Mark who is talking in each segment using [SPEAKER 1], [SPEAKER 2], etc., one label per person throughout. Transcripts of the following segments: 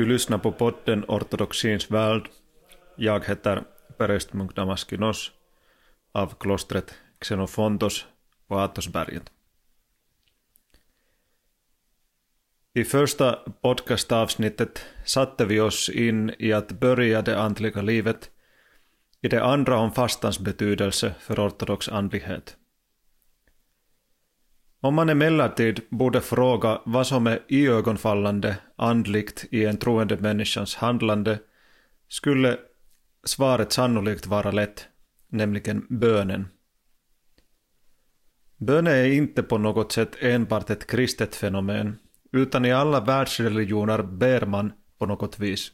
[SPEAKER 1] Du lyssnar på podden Ortodoxins värld. Jag heter prästmunk Damaskinos av klostret Xenofontos på Atosberget. I första podcastavsnittet satte vi oss in i att börja det andliga livet, i det andra om fastans betydelse för ortodox andlighet. Om man emellertid borde fråga vad som är iögonfallande andligt i en troende människans handlande skulle svaret sannolikt vara lätt, nämligen bönen. Bönen är inte på något sätt enbart ett kristet fenomen, utan i alla världsreligioner ber man på något vis.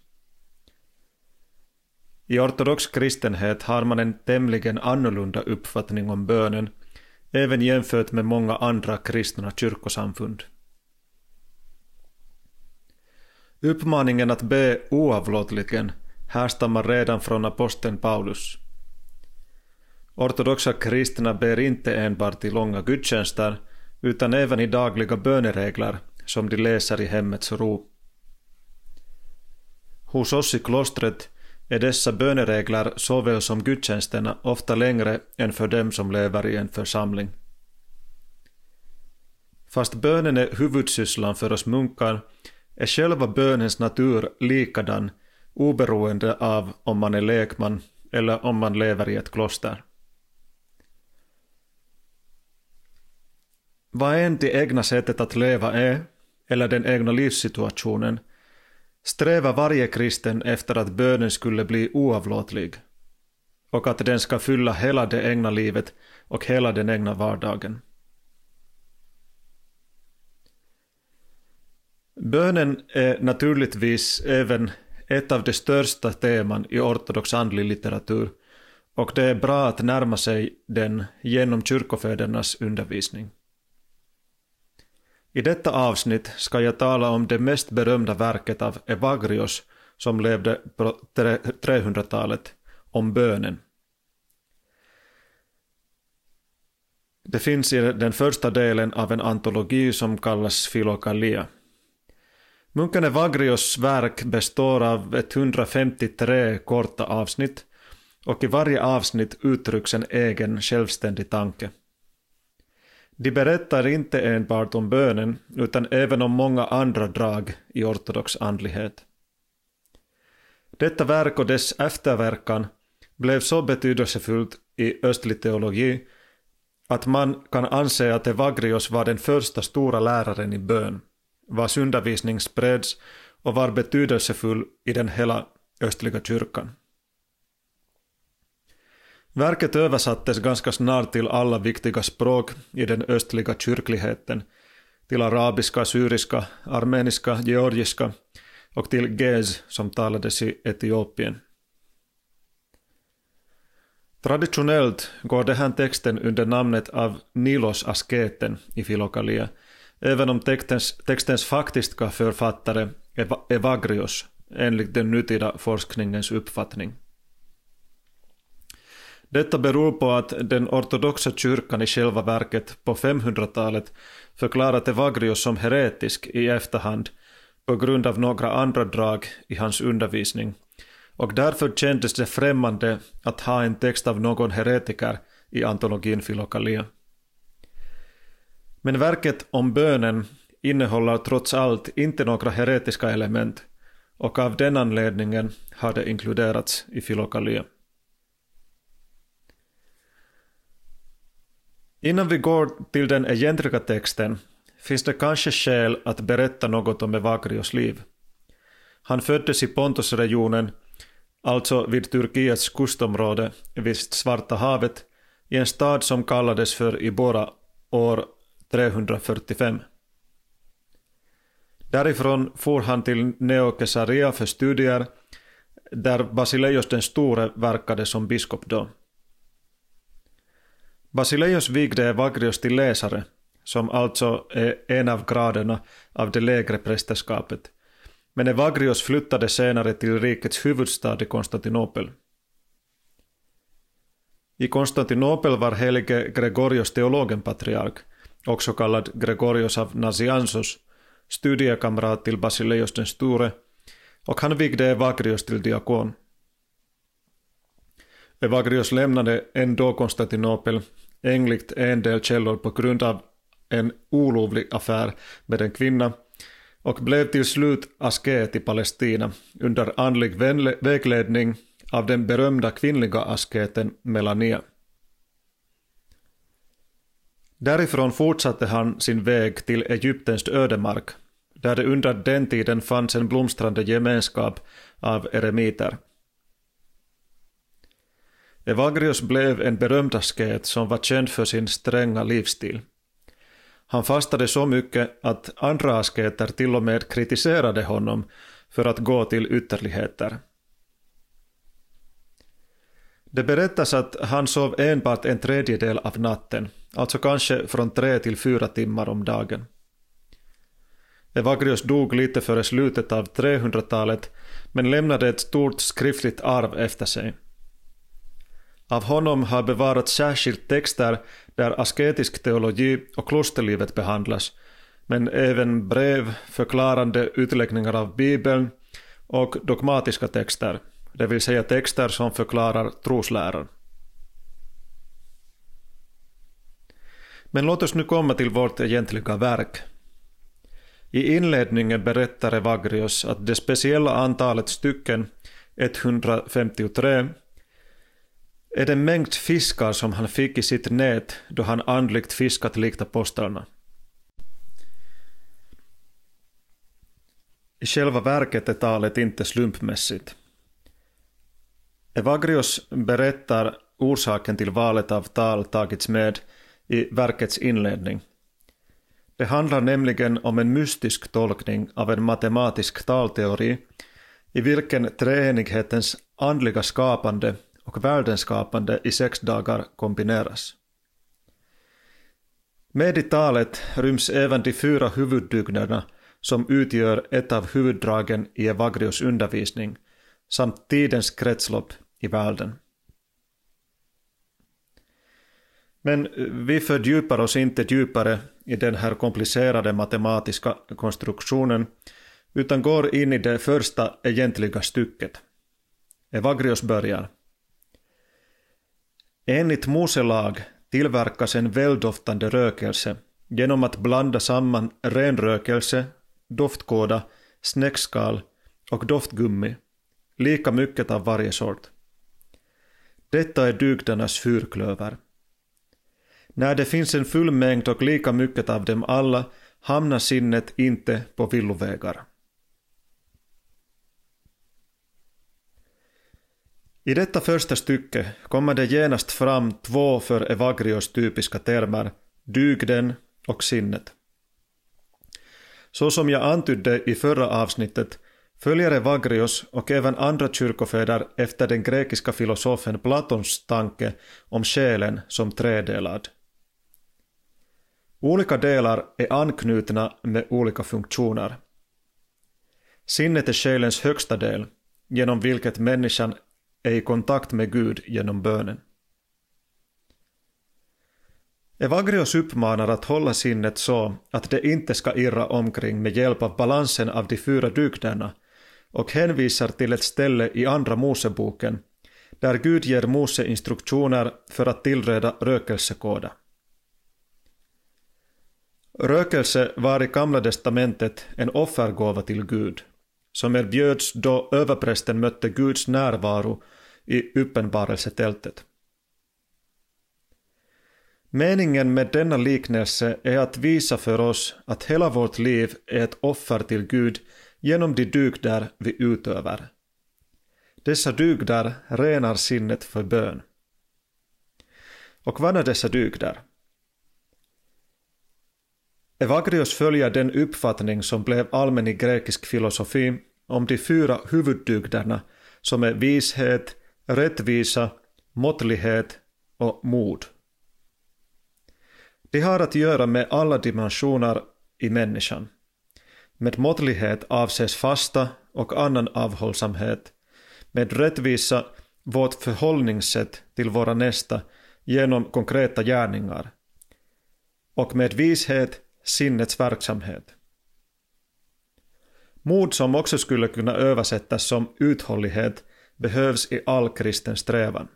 [SPEAKER 1] I ortodox kristenhet har man en tämligen annorlunda uppfattning om bönen även jämfört med många andra kristna kyrkosamfund. Uppmaningen att be oavlåtligen härstammar redan från aposteln Paulus. Ortodoxa kristna ber inte enbart i långa gudstjänster utan även i dagliga böneregler som de läser i hemmets ro. Hos oss i klostret är dessa böneregler såväl som gudstjänsterna ofta längre än för dem som lever i en församling. Fast bönen är huvudsysslan för oss munkar är själva bönens natur likadan oberoende av om man är lekman eller om man lever i ett kloster. Vad än det egna sättet att leva är, eller den egna livssituationen, sträva varje kristen efter att bönen skulle bli oavlåtlig och att den ska fylla hela det egna livet och hela den egna vardagen. Bönen är naturligtvis även ett av de största teman i ortodox andlig litteratur och det är bra att närma sig den genom kyrkofädernas undervisning. I detta avsnitt ska jag tala om det mest berömda verket av Evagrios som levde på 300-talet, om bönen. Det finns i den första delen av en antologi som kallas Filokalia. Munken Evagrios verk består av 153 korta avsnitt och i varje avsnitt uttrycks en egen självständig tanke. De berättar inte enbart om bönen utan även om många andra drag i ortodox andlighet. Detta verk och dess efterverkan blev så betydelsefullt i östlig teologi att man kan anse att Evagrios var den första stora läraren i bön, vars undervisning spreds och var betydelsefull i den hela östliga kyrkan. Verket översattes ganska snart till alla viktiga språk i den östliga kyrkligheten, till arabiska, syriska, armeniska, georgiska och till gez som talades i Etiopien. Traditionellt går den här texten under namnet av Nilos asketen i Filokalia, även om textens, textens faktiska författare är Evagrios, enligt den nutida forskningens uppfattning. Detta beror på att den ortodoxa kyrkan i själva verket på 500-talet förklarat Evagrius som heretisk i efterhand på grund av några andra drag i hans undervisning och därför kändes det främmande att ha en text av någon heretiker i antologin Filokalia. Men verket om bönen innehåller trots allt inte några heretiska element och av den anledningen har det inkluderats i Filokalia. Innan vi går till den egentliga texten finns det kanske skäl att berätta något om Evagrios liv. Han föddes i Pontosregionen, alltså vid Turkiets kustområde vid Svarta havet, i en stad som kallades för Ibora år 345. Därifrån for han till Neo för studier, där Basileios den store verkade som biskop då. Basileios vigde Evagrios till läsare, som alltså är en av graderna av det lägre prästerskapet. Men Evagrios flyttade senare till rikets huvudstad i Konstantinopel. I Konstantinopel var helige Gregorios teologen patriark, också kallad Gregorios av Nazianzos, studiekamrat till Basileios den store, och han vigde Evagrios till diakon. Evagrios lämnade ändå Konstantinopel enligt en del källor på grund av en olovlig affär med en kvinna och blev till slut asket i Palestina under andlig vägledning av den berömda kvinnliga asketen Melania. Därifrån fortsatte han sin väg till Egyptens ödemark, där det under den tiden fanns en blomstrande gemenskap av eremiter. Evagrius blev en berömd asket som var känd för sin stränga livsstil. Han fastade så mycket att andra asketer till och med kritiserade honom för att gå till ytterligheter. Det berättas att han sov enbart en tredjedel av natten, alltså kanske från tre till fyra timmar om dagen. Evagrius dog lite före slutet av 300-talet men lämnade ett stort skriftligt arv efter sig. Av honom har bevarats särskilt texter där asketisk teologi och klosterlivet behandlas, men även brev, förklarande utläggningar av Bibeln och dogmatiska texter, det vill säga texter som förklarar trosläran. Men låt oss nu komma till vårt egentliga verk. I inledningen berättar Evagrios att det speciella antalet stycken, 153, är den mängd fiskar som han fick i sitt nät då han andligt fiskat likt apostlarna. I själva verket är talet inte slumpmässigt. Evagrios berättar orsaken till valet av tal tagits med i verkets inledning. Det handlar nämligen om en mystisk tolkning av en matematisk talteori i vilken treenighetens andliga skapande och världens skapande i sex dagar kombineras. Med i talet ryms även de fyra huvuddygderna som utgör ett av huvuddragen i Evagrios undervisning samt tidens kretslopp i världen. Men vi fördjupar oss inte djupare i den här komplicerade matematiska konstruktionen utan går in i det första egentliga stycket. Evagrios börjar. Enligt Mose lag tillverkas en väldoftande rökelse genom att blanda samman renrökelse, doftkåda, snäckskal och doftgummi, lika mycket av varje sort. Detta är dygdernas fyrklöver. När det finns en full mängd och lika mycket av dem alla hamnar sinnet inte på villovägar. I detta första stycke kommer det genast fram två för Evagrios typiska termer, dygden och sinnet. Så som jag antydde i förra avsnittet följer Evagrios och även andra kyrkofäder efter den grekiska filosofen Platons tanke om själen som tredelad. Olika delar är anknutna med olika funktioner. Sinnet är själens högsta del, genom vilket människan är i kontakt med Gud genom bönen. Evagrios uppmanar att hålla sinnet så att det inte ska irra omkring med hjälp av balansen av de fyra dygderna och hänvisar till ett ställe i Andra Moseboken där Gud ger Mose instruktioner för att tillreda rökelsekåda. Rökelse var i Gamla testamentet en offergåva till Gud, som erbjöds då överprästen mötte Guds närvaro i uppenbarelsetältet. Meningen med denna liknelse är att visa för oss att hela vårt liv är ett offer till Gud genom de dygder vi utövar. Dessa dygder renar sinnet för bön. Och vad är dessa dygder? Evagrios följer den uppfattning som blev allmän i grekisk filosofi om de fyra huvuddygderna som är vishet, rättvisa, måttlighet och mod. De har att göra med alla dimensioner i människan. Med måttlighet avses fasta och annan avhållsamhet. Med rättvisa vårt förhållningssätt till våra nästa genom konkreta gärningar. Och med vishet sinnets verksamhet. Mod som också skulle kunna översättas som uthållighet behövs i all kristen strävan.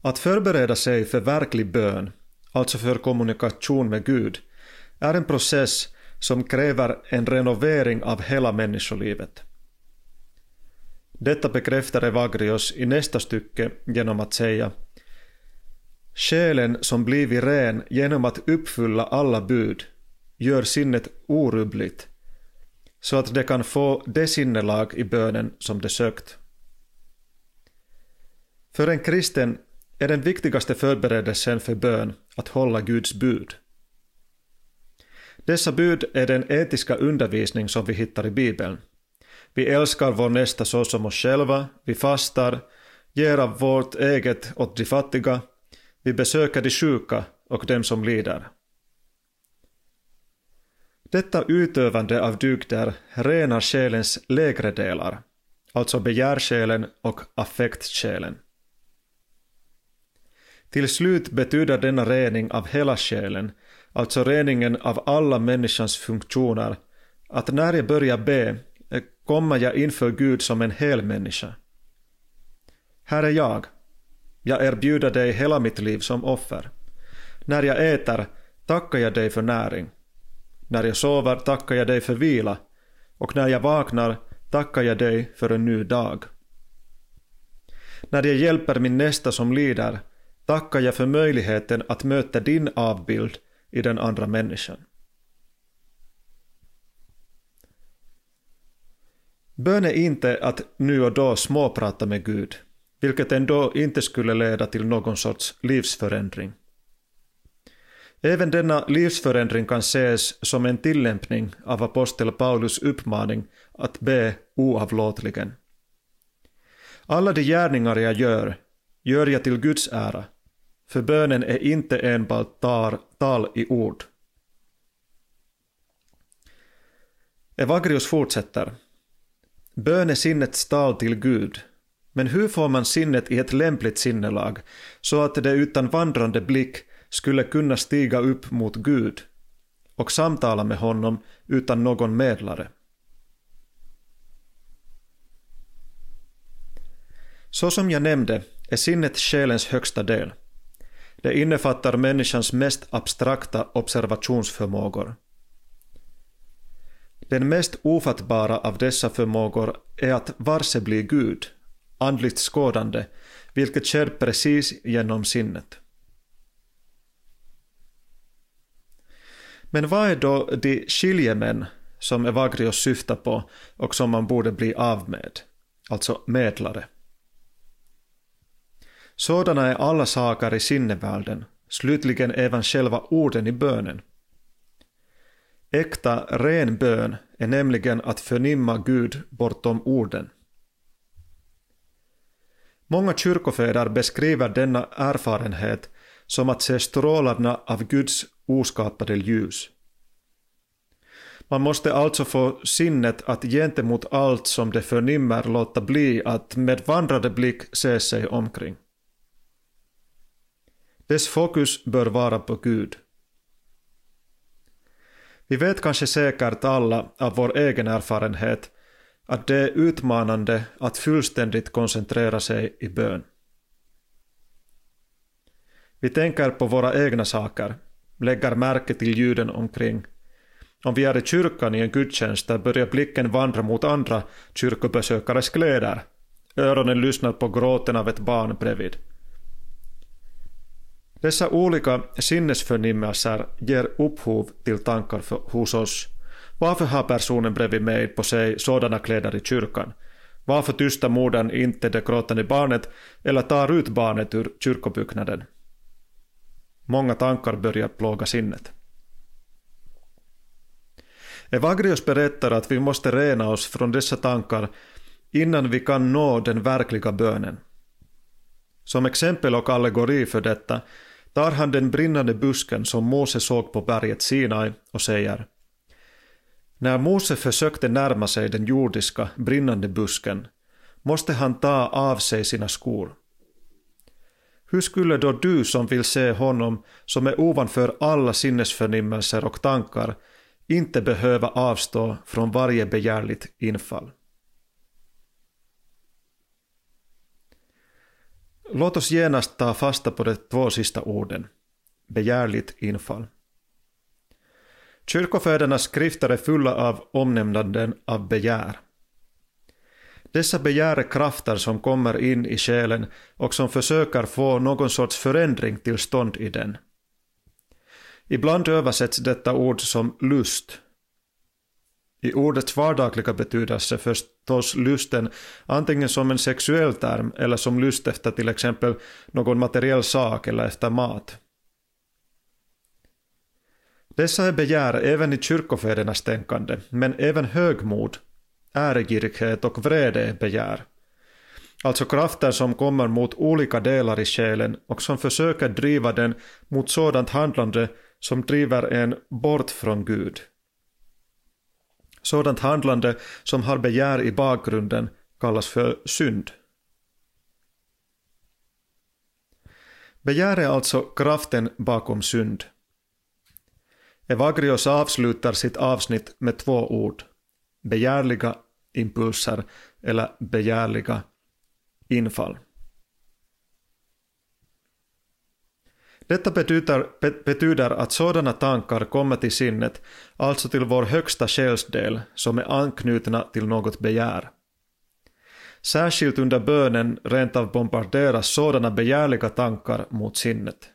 [SPEAKER 1] Att förbereda sig för verklig bön, alltså för kommunikation med Gud, är en process som kräver en renovering av hela människolivet. Detta bekräftar Evagrios i nästa stycke genom att säga Själen som blivit ren genom att uppfylla alla bud gör sinnet orubbligt så att de kan få det sinnelag i bönen som de sökt. För en kristen är den viktigaste förberedelsen för bön att hålla Guds bud. Dessa bud är den etiska undervisning som vi hittar i Bibeln. Vi älskar vår nästa så som oss själva, vi fastar, ger av vårt eget åt de fattiga, vi besöker de sjuka och dem som lider. Detta utövande av dygder renar själens lägre delar, alltså begärsjälen och affektsjälen. Till slut betyder denna rening av hela själen, alltså reningen av alla människans funktioner, att när jag börjar be eh, kommer jag inför Gud som en hel människa. Här är jag. Jag erbjuder dig hela mitt liv som offer. När jag äter tackar jag dig för näring. När jag sover tackar jag dig för vila och när jag vaknar tackar jag dig för en ny dag. När jag hjälper min nästa som lider tackar jag för möjligheten att möta din avbild i den andra människan. Bön är inte att nu och då småprata med Gud, vilket ändå inte skulle leda till någon sorts livsförändring. Även denna livsförändring kan ses som en tillämpning av apostel Paulus uppmaning att be oavlåtligen. Alla de gärningar jag gör, gör jag till Guds ära, för bönen är inte enbart tar, tal i ord. Evagrius fortsätter. Bön är sinnets tal till Gud, men hur får man sinnet i ett lämpligt sinnelag så att det utan vandrande blick skulle kunna stiga upp mot Gud och samtala med honom utan någon medlare? Så som jag nämnde är sinnet själens högsta del. Det innefattar människans mest abstrakta observationsförmågor. Den mest ofattbara av dessa förmågor är att varse bli Gud, andligt skådande, vilket sker precis genom sinnet. Men vad är då de skiljemän som Evagrios syftar på och som man borde bli av med, alltså medlare? Sådana är alla saker i sinnevärlden, slutligen även själva orden i bönen. Äkta, ren bön är nämligen att förnimma Gud bortom orden. Många kyrkofäder beskriver denna erfarenhet som att se strålarna av Guds oskapade ljus. Man måste alltså få sinnet att gentemot allt som det förnimmer låta bli att med vandrade blick se sig omkring. Dess fokus bör vara på Gud. Vi vet kanske säkert alla av vår egen erfarenhet att det är utmanande att fullständigt koncentrera sig i bön. Vi tänker på våra egna saker, lägger märke till ljuden omkring. Om vi är i kyrkan i en gudstjänst där börjar blicken vandra mot andra kyrkobesökares kläder. Öronen lyssnar på gråten av ett barn bredvid. Dessa olika sinnesförnimmelser ger upphov till tankar för, hos oss. Varför har personen bredvid mig på sig sådana kläder i kyrkan? Varför tystar modern inte det gråtande barnet eller tar ut barnet ur kyrkobyggnaden? Många tankar börjar plåga sinnet. Evagrius berättar att vi måste rena oss från dessa tankar innan vi kan nå den verkliga bönen. Som exempel och allegori för detta tar han den brinnande busken som Mose såg på berget Sinai och säger När Mose försökte närma sig den jordiska brinnande busken måste han ta av sig sina skor hur skulle då du som vill se honom som är ovanför alla sinnesförnimmelser och tankar inte behöva avstå från varje begärligt infall? Låt oss genast ta fasta på de två sista orden, begärligt infall. Kyrkofädernas skrifter är fulla av omnämnanden av begär. Dessa begär krafter som kommer in i själen och som försöker få någon sorts förändring till stånd i den. Ibland översätts detta ord som lust. I ordets vardagliga betydelse förstås lusten antingen som en sexuell term eller som lust efter till exempel någon materiell sak eller efter mat. Dessa är begär även i kyrkofädernas tänkande, men även högmod, äregirighet och vrede begär. Alltså krafter som kommer mot olika delar i själen och som försöker driva den mot sådant handlande som driver en bort från Gud. Sådant handlande som har begär i bakgrunden kallas för synd. Begär är alltså kraften bakom synd. Evagrios avslutar sitt avsnitt med två ord. Begärliga impulser eller begärliga infall. Detta betyder, betyder att sådana tankar kommer till sinnet, alltså till vår högsta själsdel, som är anknutna till något begär. Särskilt under bönen rent av bombarderas sådana begärliga tankar mot sinnet.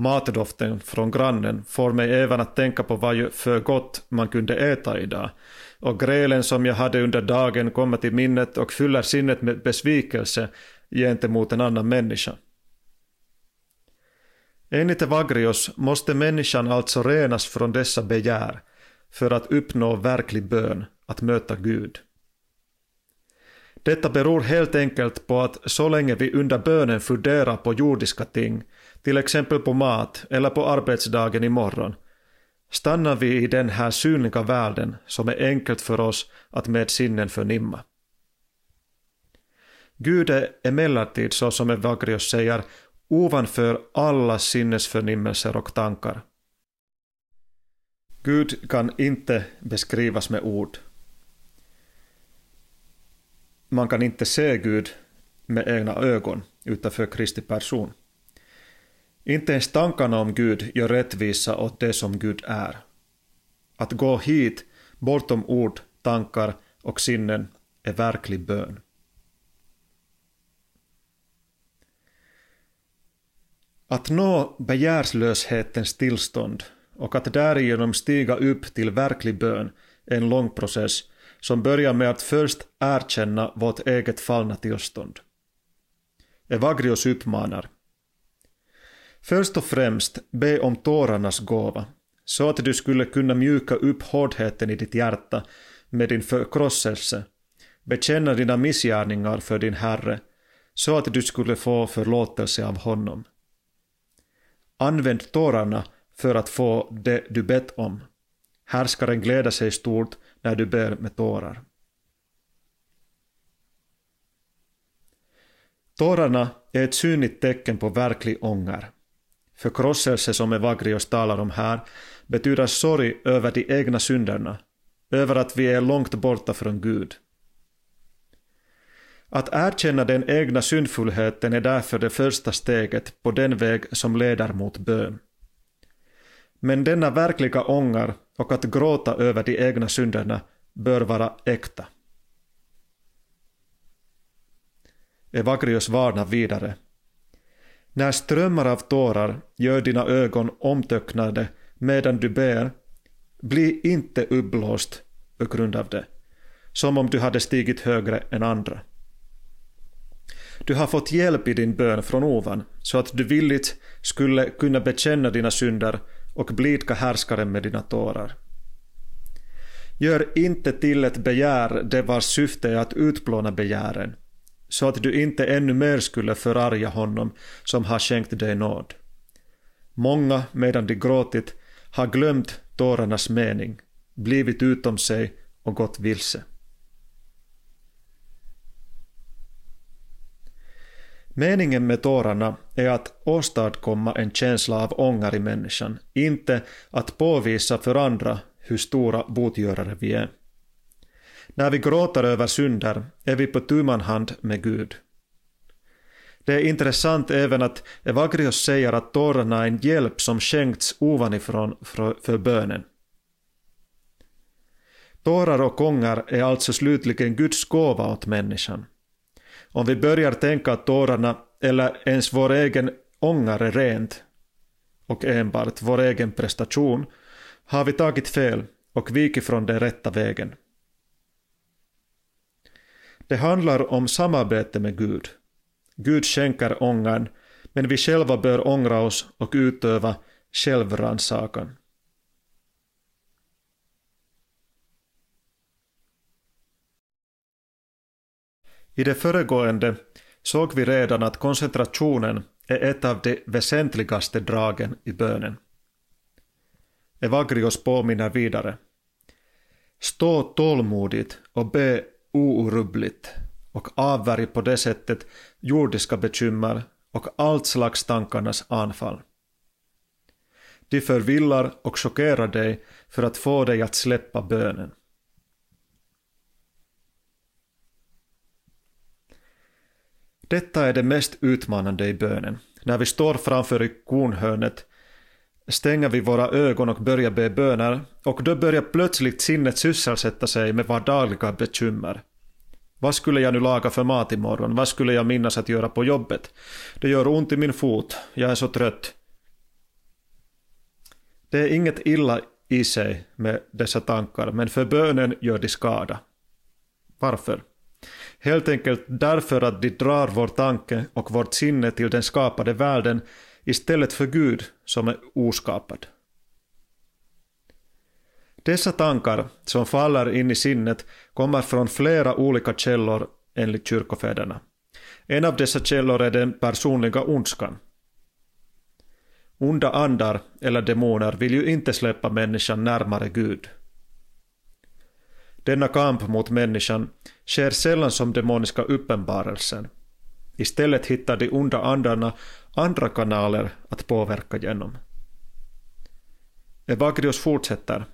[SPEAKER 1] Matdoften från grannen får mig även att tänka på vad för gott man kunde äta idag, och grälen som jag hade under dagen kommer till minnet och fyller sinnet med besvikelse gentemot en annan människa. Enligt Evagrios måste människan alltså renas från dessa begär för att uppnå verklig bön, att möta Gud. Detta beror helt enkelt på att så länge vi under bönen funderar på jordiska ting, till exempel på mat eller på arbetsdagen imorgon, stannar vi i den här synliga världen som är enkelt för oss att med sinnen förnimma. Gud är emellertid, så som Evagrius säger, ovanför alla sinnesförnimmelser och tankar. Gud kan inte beskrivas med ord. Man kan inte se Gud med egna ögon utanför Kristi person. Inte ens tankarna om Gud gör rättvisa åt det som Gud är. Att gå hit, bortom ord, tankar och sinnen, är verklig bön. Att nå begärslöshetens tillstånd och att därigenom stiga upp till verklig bön är en lång process som börjar med att först erkänna vårt eget fallna tillstånd. Evagrios uppmanar Först och främst be om tårarnas gåva, så att du skulle kunna mjuka upp hårdheten i ditt hjärta med din förkrosselse, bekänna dina missgärningar för din Herre, så att du skulle få förlåtelse av honom. Använd tårarna för att få det du bett om. Härskaren gläder sig stort när du ber med tårar. Tårarna är ett synligt tecken på verklig ånger. Förkrosselse som Evagrios talar om här betyder sorg över de egna synderna, över att vi är långt borta från Gud. Att erkänna den egna syndfullheten är därför det första steget på den väg som leder mot bön. Men denna verkliga ångar och att gråta över de egna synderna bör vara äkta. Evagrios varnar vidare. När strömmar av tårar gör dina ögon omtöcknade medan du ber, bli inte uppblåst på grund av det, som om du hade stigit högre än andra. Du har fått hjälp i din bön från ovan, så att du villigt skulle kunna bekänna dina synder och blidka härskaren med dina tårar. Gör inte till ett begär det vars syfte är att utplåna begären, så att du inte ännu mer skulle förarga honom som har skänkt dig nåd. Många, medan de gråtit, har glömt tårarnas mening, blivit utom sig och gått vilse. Meningen med tårarna är att åstadkomma en känsla av ångar i människan, inte att påvisa för andra hur stora botgörare vi är. När vi gråter över synder är vi på tumman hand med Gud. Det är intressant även att Evagrios säger att tårarna är en hjälp som skänkts ovanifrån för bönen. Tårar och ångar är alltså slutligen Guds gåva åt människan. Om vi börjar tänka att tårarna eller ens vår egen ångar är rent och enbart vår egen prestation har vi tagit fel och vikit från den rätta vägen. Det handlar om samarbete med Gud. Gud skänker ångan, men vi själva bör ångra oss och utöva självrannsakan. I det föregående såg vi redan att koncentrationen är ett av de väsentligaste dragen i bönen. Evagrios påminner vidare. Stå tålmodigt och be orubbligt och avvärj på det sättet jordiska bekymmer och allt slags tankarnas anfall. De förvillar och chockerar dig för att få dig att släppa bönen. Detta är det mest utmanande i bönen. När vi står framför ikonhörnet stänger vi våra ögon och börjar be böner och då börjar plötsligt sinnet sysselsätta sig med vardagliga bekymmer. Vad skulle jag nu laga för mat imorgon? Vad skulle jag minnas att göra på jobbet? Det gör ont i min fot. Jag är så trött. Det är inget illa i sig med dessa tankar, men för bönen gör de skada. Varför? Helt enkelt därför att de drar vår tanke och vårt sinne till den skapade världen istället för Gud som är oskapad. Dessa tankar som faller in i sinnet kommer från flera olika källor enligt kyrkofäderna. En av dessa källor är den personliga ondskan. Onda andar eller demoner vill ju inte släppa människan närmare Gud. Denna kamp mot människan sker sällan som demoniska uppenbarelsen. Istället hittar de onda andarna andra kanaler att påverka genom. Evagrius fortsätter.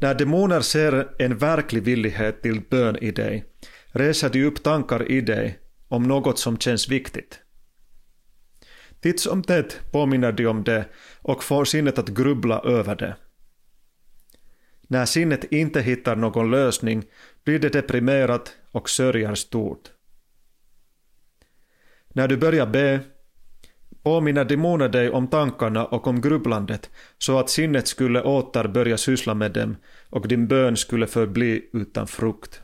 [SPEAKER 1] När demoner ser en verklig villighet till bön i dig reser de upp tankar i dig om något som känns viktigt. Titt som tätt påminner de om det och får sinnet att grubbla över det. När sinnet inte hittar någon lösning blir det deprimerat och sörjer stort. När du börjar be påminner demoner dig om tankarna och om grubblandet så att sinnet skulle åter börja syssla med dem och din bön skulle förbli utan frukt.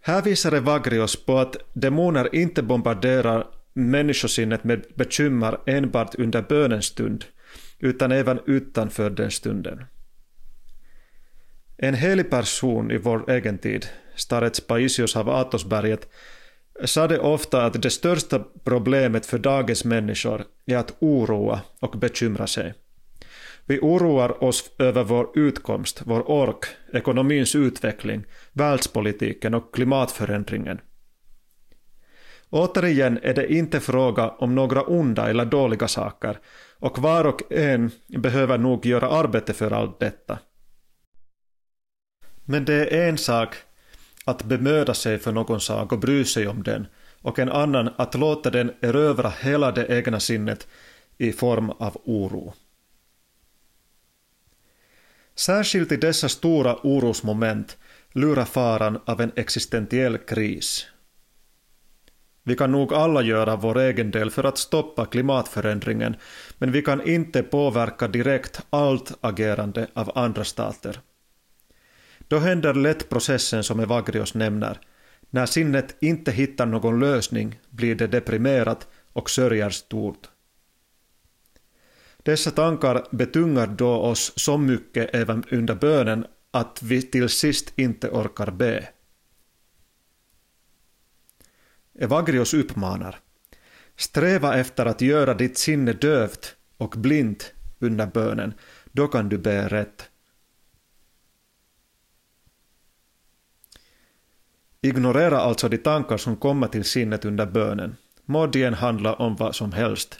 [SPEAKER 1] Här visar Evagrios på att demoner inte bombarderar människosinnet med bekymmer enbart under bönens stund, utan även utanför den stunden. En helig person i vår egen tid, Starets Paisios av Atosberget, sade ofta att det största problemet för dagens människor är att oroa och bekymra sig. Vi oroar oss över vår utkomst, vår ork, ekonomins utveckling, världspolitiken och klimatförändringen. Återigen är det inte fråga om några onda eller dåliga saker och var och en behöver nog göra arbete för allt detta. Men det är en sak att bemöda sig för någon sak och bry sig om den och en annan att låta den erövra hela det egna sinnet i form av oro. Särskilt i dessa stora orosmoment lurar faran av en existentiell kris. Vi kan nog alla göra vår egen del för att stoppa klimatförändringen, men vi kan inte påverka direkt allt agerande av andra stater. Då händer lätt processen som Evagrios nämner. När sinnet inte hittar någon lösning blir det deprimerat och sörjer stort. Dessa tankar betungar då oss så mycket även under bönen att vi till sist inte orkar be. Evagrios uppmanar. Sträva efter att göra ditt sinne dövt och blint under bönen, då kan du be rätt. Ignorera alltså de tankar som kommer till sinnet under bönen. Må de än handla om vad som helst.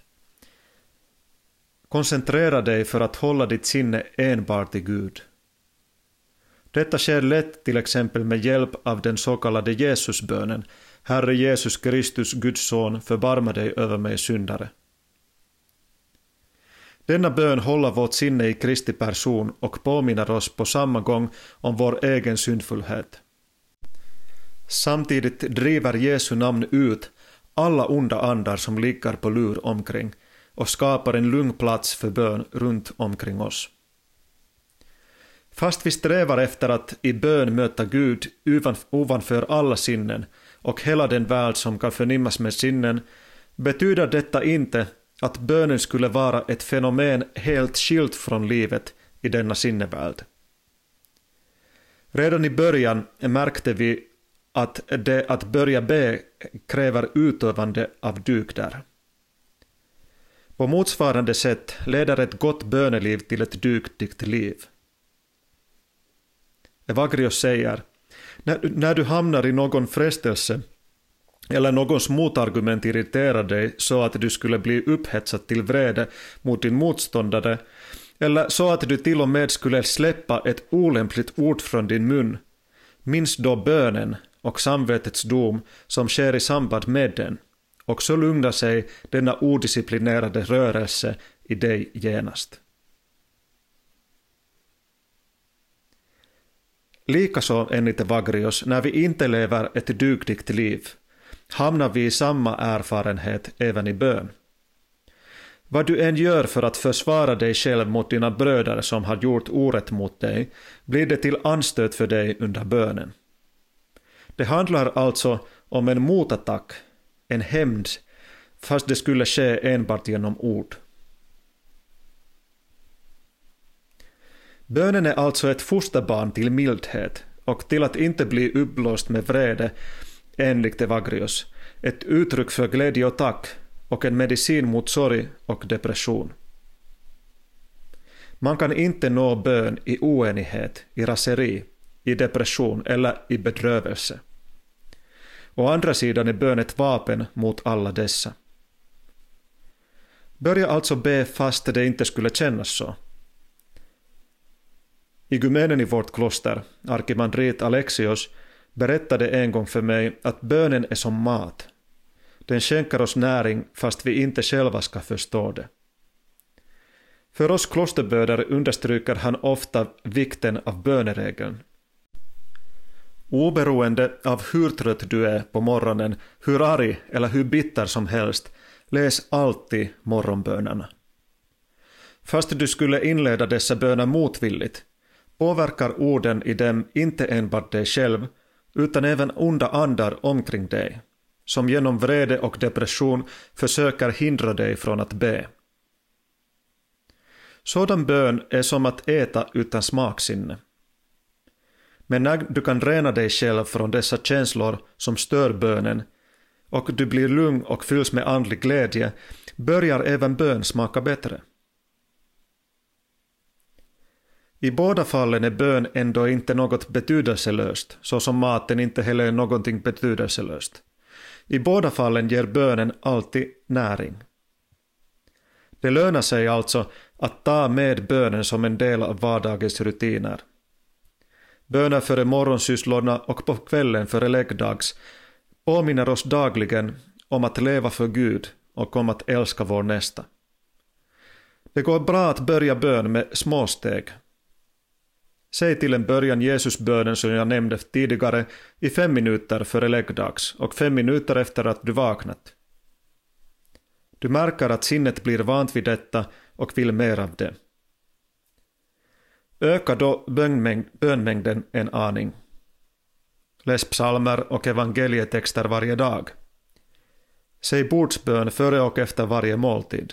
[SPEAKER 1] Koncentrera dig för att hålla ditt sinne enbart i Gud. Detta sker lätt till exempel med hjälp av den så kallade Jesusbönen Herre Jesus Kristus, Guds son, förbarma dig över mig syndare. Denna bön håller vårt sinne i Kristi person och påminner oss på samma gång om vår egen syndfullhet. Samtidigt driver Jesu namn ut alla onda andar som ligger på lur omkring och skapar en lugn plats för bön runt omkring oss. Fast vi strävar efter att i bön möta Gud ovanför alla sinnen och hela den värld som kan förnimmas med sinnen, betyder detta inte att bönen skulle vara ett fenomen helt skilt från livet i denna sinnevärld. Redan i början märkte vi att det att börja be kräver utövande av dygder. På motsvarande sätt leder ett gott böneliv till ett dygdigt liv. Evagrios säger, när, när du hamnar i någon frestelse eller någons motargument irriterar dig så att du skulle bli upphetsad till vrede mot din motståndare, eller så att du till och med skulle släppa ett olämpligt ord från din mun, minns då bönen och samvetets dom som sker i samband med den, och så lugnar sig denna odisciplinerade rörelse i dig genast. Likaså enligt Vagrios, när vi inte lever ett dugligt liv, hamnar vi i samma erfarenhet även i bön. Vad du än gör för att försvara dig själv mot dina bröder som har gjort orätt mot dig, blir det till anstöt för dig under bönen. Det handlar alltså om en motattack, en hämnd, fast det skulle ske enbart genom ord. Bönen är alltså ett fosterbarn till mildhet och till att inte bli uppblåst med vrede enligt Evagrius, ett uttryck för glädje och tack och en medicin mot sorg och depression. Man kan inte nå bön i oenighet, i raseri, i depression eller i bedrövelse. Å andra sidan är bön ett vapen mot alla dessa. Börja alltså be fast det inte skulle kännas så. Igumenen i vårt kloster, arkimandrit Alexios, berättade en gång för mig att bönen är som mat. Den skänker oss näring fast vi inte själva ska förstå det. För oss klosterböder understryker han ofta vikten av böneregeln. Oberoende av hur trött du är på morgonen, hur arg eller hur bitter som helst, läs alltid morgonbönerna. Fast du skulle inleda dessa böner motvilligt, påverkar orden i dem inte enbart dig själv, utan även onda andar omkring dig, som genom vrede och depression försöker hindra dig från att be. Sådan bön är som att äta utan smaksinne. Men när du kan rena dig själv från dessa känslor som stör bönen och du blir lugn och fylls med andlig glädje börjar även bön smaka bättre. I båda fallen är bön ändå inte något betydelselöst, så som maten inte heller är någonting betydelselöst. I båda fallen ger bönen alltid näring. Det lönar sig alltså att ta med bönen som en del av vardagens rutiner. Böner före morgonsysslorna och på kvällen före läggdags påminner oss dagligen om att leva för Gud och om att älska vår nästa. Det går bra att börja bön med små steg Säg till en början Jesusbönen som jag nämnde tidigare i fem minuter före läggdags och fem minuter efter att du vaknat. Du märker att sinnet blir vant vid detta och vill mer av det. Öka då bönmängd, bönmängden en aning. Läs psalmer och evangelietexter varje dag. Säg bordsbön före och efter varje måltid.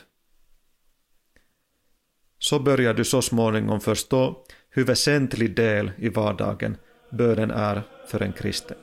[SPEAKER 1] Så börjar du så småningom förstå hur väsentlig del i vardagen bönen är för en kristen.